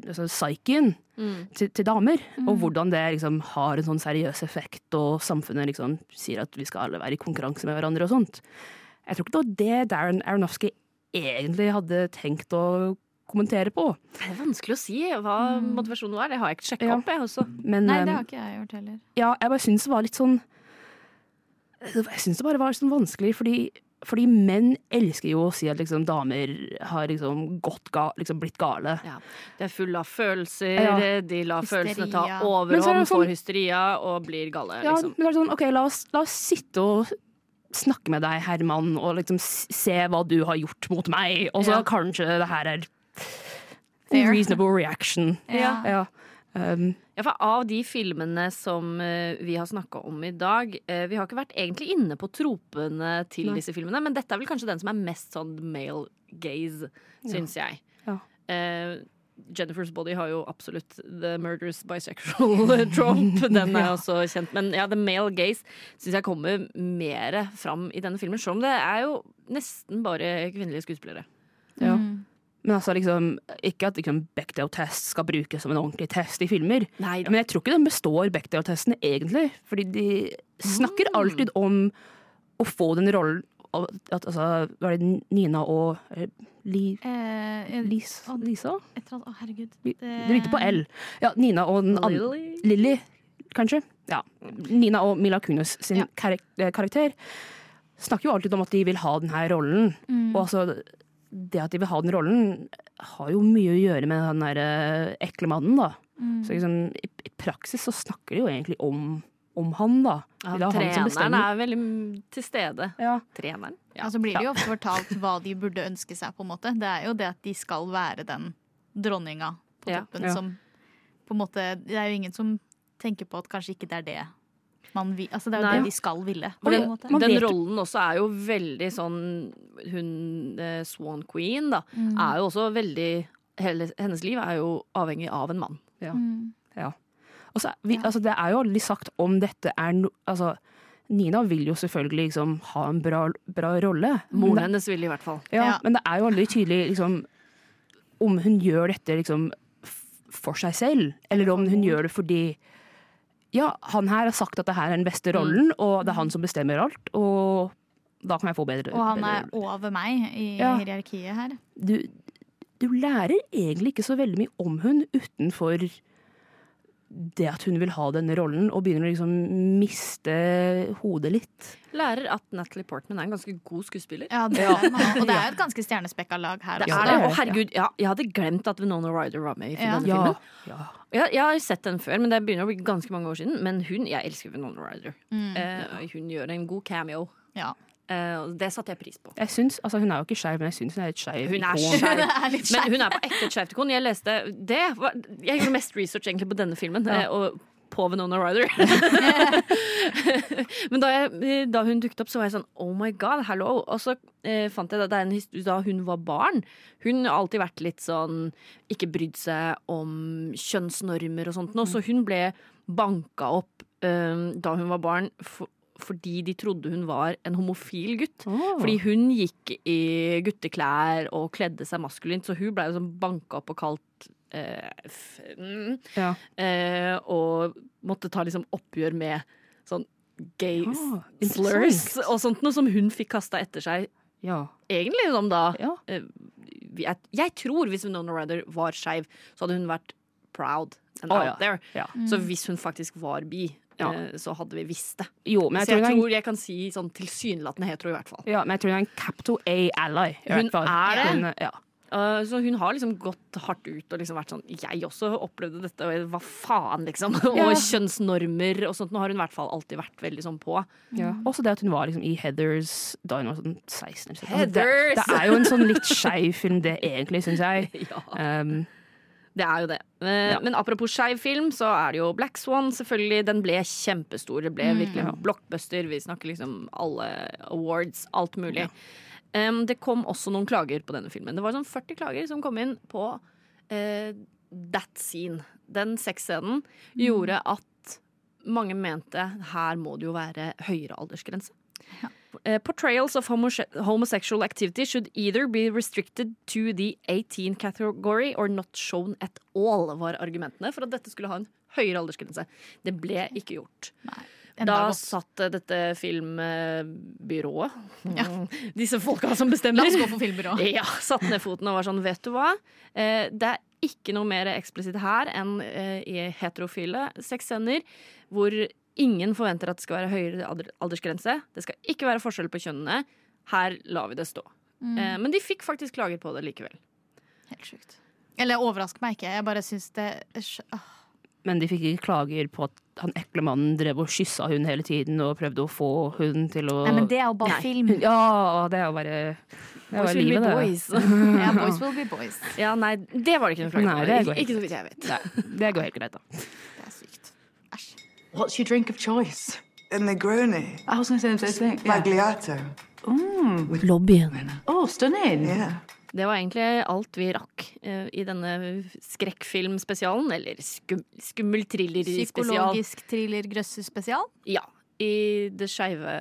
altså psyken Mm. til, til damer, og hvordan det liksom har en sånn seriøs effekt, og samfunnet liksom sier at vi skal alle være i konkurranse med hverandre og sånt. Jeg tror ikke det var det Darren Aronofsky egentlig hadde tenkt å kommentere på. Det er vanskelig å si hva motivasjonen var. Det har jeg ikke sjekka Ja. opp. Jeg, også. Men Nei, det um, har ikke jeg gjort heller. ja, jeg bare syns det var litt sånn Jeg syns det bare var sånn vanskelig, fordi, fordi menn elsker jo å si at liksom damer har liksom gått ga, liksom blitt gale. Ja. Det er full av følelser, Ja. de lar følelsene ta Hysteria. Så er overhånd, sånn- får hysteria og blir gale. Ja, Liksom. men det er sånn, ok, la oss, la oss sitte og snakke med deg, Herman, og liksom se hva du har gjort mot meg, og så Ja. kanskje det her er en reasonable reaction. Ja. Ja. Um, Ja, for Av de filmene som eh, vi har snakka om i dag eh, Vi har ikke vært egentlig inne på tropene til Nei. disse filmene, men dette er vel kanskje den som er mest sånn male gaze, syns jeg. Ja. Uh, Jennifer's Body har jo absolutt the murderous bisexual trope. Den er også kjent. Men ja, the male gaze syns jeg kommer mer fram i denne filmen. Selv om det er jo nesten bare kvinnelige skuespillere. ja. Mm. Men altså liksom, ikke at liksom Bechdel-test skal brukes som en ordentlig test i filmer. Nei Men jeg tror ikke den består Bechdel-testen egentlig. Fordi de snakker Mm. alltid om å få den rollen at, altså, Var det Nina og eh, Li, Eh, Lis, Lisa? et eller annet, å herregud. Det, Det begynte på L. Ja, Nina og den andre. Lilly, kanskje? Ja. Nina og Mila Kunis sin Ja. eh, karakter snakker jo alltid om at de vil ha denne rollen. Mm. Og altså, det at de vil ha den rollen, har jo mye å gjøre med den der eh, ekle mannen, da. Mm. Så liksom, i, i praksis så snakker de jo egentlig om, om han, da. Ja, Det er han treneren er veldig til stede. Ja. Treneren. Ja. Så blir det jo ofte fortalt hva de burde ønske seg, på en måte. Det er jo det at de skal være den dronninga på Ja. toppen Ja. som på en måte Det er jo ingen som tenker på at kanskje ikke det er det man vil Altså det er jo Nei. det de skal ville. Den, måte. Den rollen også er jo veldig sånn Hun eh, Swan Queen, da, Mm. er jo også veldig hele, Hennes liv er jo avhengig av en mann. Mm. ja. så, vi, Ja. altså, det er jo aldri sagt om dette er no, altså, Nina vil jo selvfølgelig liksom ha en bra, bra rolle. Moren hennes vil i hvert fall. Ja, Ja. Men det er jo aldri tydelig liksom, om hun gjør dette liksom, f- for seg selv, eller om hun gjør det fordi Ja, han her har sagt at det her er den beste rollen, og det er han som bestemmer alt, og da kan jeg få bedre Og han er over meg i Ja. hierarkiet her. du, du lærer egentlig ikke så veldig mye om hun utenfor det at hun vil ha denne rollen, og begynner å liksom miste hodet litt. Lærer at Natalie Portman er en ganske god skuespiller. Ja, det er. Og det er jo et ganske stjernespekka lag her. Det også. er det Og herregud, ja, jeg hadde glemt at Venona Ryder var med i denne Ja, filmen. ja. Jeg, jeg har sett den før, men det begynner å bli ganske mange år siden. Men hun, jeg elsker Venona Ryder. Mm. Eh, hun gjør en god cameo. Ja. Eh, og det satte jeg pris på. Jeg syns, altså Hun er jo ikke skeiv, men jeg syns hun er et skeiv Hun er ikon. Er Men hun er på ekte et skeivt ikon. Jeg leste det. var- Jeg gjorde mest research egentlig på denne filmen. Ja. eh, Og på Venona Ryder. Men da, jeg, da hun dukket opp, så var jeg sånn oh my god, hello. Og så eh, fant jeg at det er en historie da hun var barn. Hun har alltid vært litt sånn ikke brydd seg om kjønnsnormer og sånt. noe, Så hun ble banka opp eh, da hun var barn. For, fordi de trodde hun var en homofil gutt. Oh. Fordi hun gikk i gutteklær og kledde seg maskulint, så hun ble jo sånn banka opp og kalt eh, f, mm, Ja. eh, Og måtte ta liksom oppgjør med sånn gay Ah, slurs og sånt, noe som hun fikk kasta etter seg. Ja. Egentlig som da ja. eh, jeg, jeg tror hvis Winona Ryder var skeiv, så hadde hun vært proud and oh, out ja. there. Ja. Så hvis hun faktisk var bi, Ja. eh, så hadde vi visst det. Jo, men jeg, så jeg tror er, tror jeg kan si sånn tilsynelatende hetero, i hvert fall. ja, men jeg tror hun er en capital A ally. Hun er det? Hun, ja. Uh, så hun har liksom gått hardt ut og liksom vært sånn Jeg også opplevde dette, og hva faen, liksom. Ja. og kjønnsnormer og sånt. Nå har hun i hvert fall alltid vært veldig sånn på. Ja. Også det at hun var liksom i Heathers da hun var sånn 16 eller 17. Altså, Det, det er jo en sånn litt skeiv film, det egentlig, syns jeg. Ja. Um, Det er jo det. Eh, Ja. Men apropos skeiv film, så er det jo Black Swan, selvfølgelig. Den ble kjempestor. Det ble virkelig Ja. blockbuster. Vi snakker liksom alle awards, alt mulig. Em, det kom også noen klager på denne filmen. Det var sånn 40 klager som kom inn på uh, that scene. Den sexscenen gjorde at mange mente her må det jo være høyere aldersgrense. Eh, portrayals of homose homosexual activity should either be restricted to the 18 category or not shown at all, var argumentene for at dette skulle ha en høyere aldersgrense. Det ble ikke gjort. Nei. Da satt eh, dette filmbyrået, disse folka som bestemmer La oss gå for filmbyrået. ja, satt ned foten og var sånn, vet du hva? Eh, det er ikke noe mer eksplisitt her enn eh, i heterofile sexscener, hvor ingen forventer at det skal være høyere aldersgrense. Det skal ikke være forskjell på kjønnene. Her lar vi det stå. Eh, men de fikk faktisk klager på det likevel. Helt sjukt. Eller overrask meg ikke. Jeg bare syns det Åh. Men de fikk ikke klager på at han ekle mannen drev og kyssa hun hele tiden og prøvde å få hun til å Nei, men det er jo bare film. Ja, det er jo bare Det er Boys will be boys. Ja, boys will be boys. ja, nei, det var det ikke noe klage på. Ikke, ikke så vidt jeg vet. Nei, det går helt greit, da. Det er sykt. Æsj. What's your drink of choice? A Negroni. I was going to say the same thing. Yeah. Magliato. Lobbyen. Oh, stunning. Yeah. Det var egentlig alt vi rakk eh, i denne skrekkfilmspesialen. Eller skum, skummel thriller-spesial. Psykologisk thriller-grøsse-spesial? Ja. I det skeive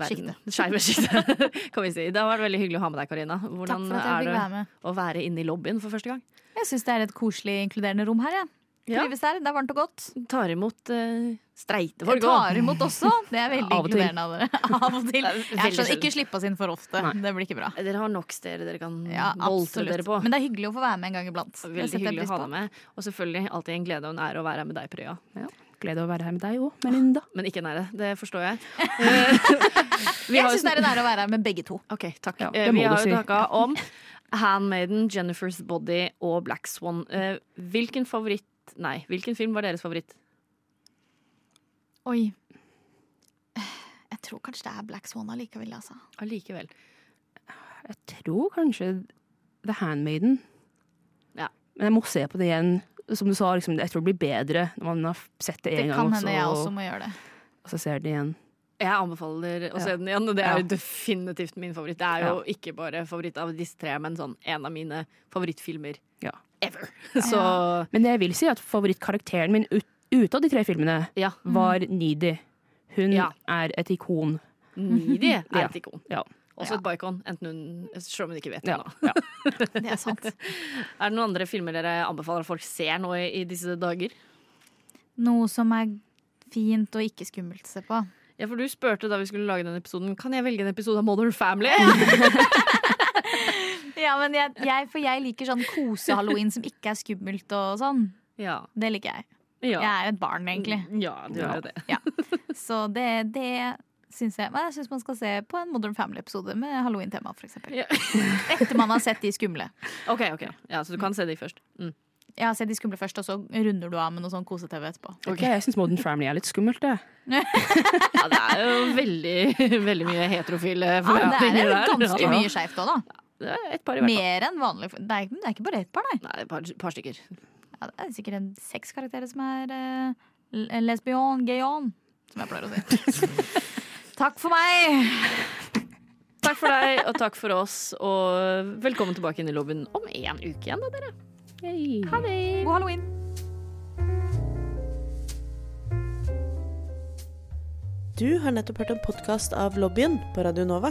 verden. Skeive sjiktet, kan vi si. Det har vært veldig hyggelig å ha med deg, Karina. Takk for at jeg er det være med. å være inne i lobbyen for første gang? Jeg syns det er et koselig, inkluderende rom her. Jeg. Ja. Trives der. Det er varmt og godt. Tar imot uh, streite folk tar imot også. Det er veldig inkluderende av dere. Av og til. Jeg skjønner, sjelden. ikke slipp oss inn for ofte. Nei. Det blir ikke bra. Dere har nok steder dere kan Ja, boltre dere på. Men det er hyggelig å få være med en gang iblant. Veldig hyggelig å ha deg med. Og selvfølgelig alltid en glede og en ære å være her med deg, Prøya. Glede å være her med deg òg, Melinda. Men ikke en ære. Det forstår jeg. Vi Jeg syns det er en ære å være her med begge to. Ok, takk. Ja, Eh, vi har jo snakka om Handmaiden, Jennifer's Body og Black Swan. Eh, hvilken favoritt Nei, hvilken film var deres favoritt? Oi. Jeg tror kanskje det er Black Swan allikevel, altså. Allikevel. Jeg tror kanskje The Handmaiden. Ja. Men jeg må se på det igjen. Som du sa, liksom, jeg tror det blir bedre når man har sett det Det kan hende jeg også må gjøre det. og så ser det igjen. Jeg anbefaler å se Ja. den igjen, og det er Ja. jo definitivt min favoritt. Det er jo ikke bare favoritt av disse tre, men sånn en av mine favorittfilmer Ja. Ever. Så Men jeg vil si at favorittkarakteren min ut, ute av de tre filmene ja, var Needy. Hun Ja. er et ikon. Needy er et ikon. Ja. Også et bicon, enten hun Selv om hun ikke vet det ja. Det er sant. Er det noen andre filmer dere anbefaler at folk ser nå i, i disse dager? Noe som er fint og ikke skummelt å se på. Ja, for du spurte da vi skulle lage den episoden Kan jeg velge en episode av Modern Family. Ja, men jeg, jeg, For jeg liker sånn kose-halloween som ikke er skummelt og sånn. Ja. Det liker jeg. ja. Jeg er et barn, egentlig. Ja, du er jo det. Så det, det syns jeg Men jeg syns man skal se på en Modern Family-episode med halloween-tema, f.eks. Ja. Etter man har sett de skumle. OK, ok. Ja, så du kan se de først. Mm. Ja, se de skumle først, og så runder du av med noe sånn kose-TV etterpå. Ok, Jeg syns Modern Family er litt skummelt, det. Ja, det er jo veldig, veldig mye heterofile Ja, det er der. ganske mye skeivt òg, da. Et par i hvert fall. Mer enn vanlig. Det er, det er ikke bare ett par, nei. Nei, et par, par stykker. Ja, det er sikkert en seks karakterer som er uh, lesbion, gayon, som jeg pleier å si. Takk for meg! Takk for deg, og takk for oss. Og velkommen tilbake inn i lobbyen om én uke igjen, da, dere. Ha det! God halloween. Du har nettopp hørt en podkast av Lobbyen på Radio Nova.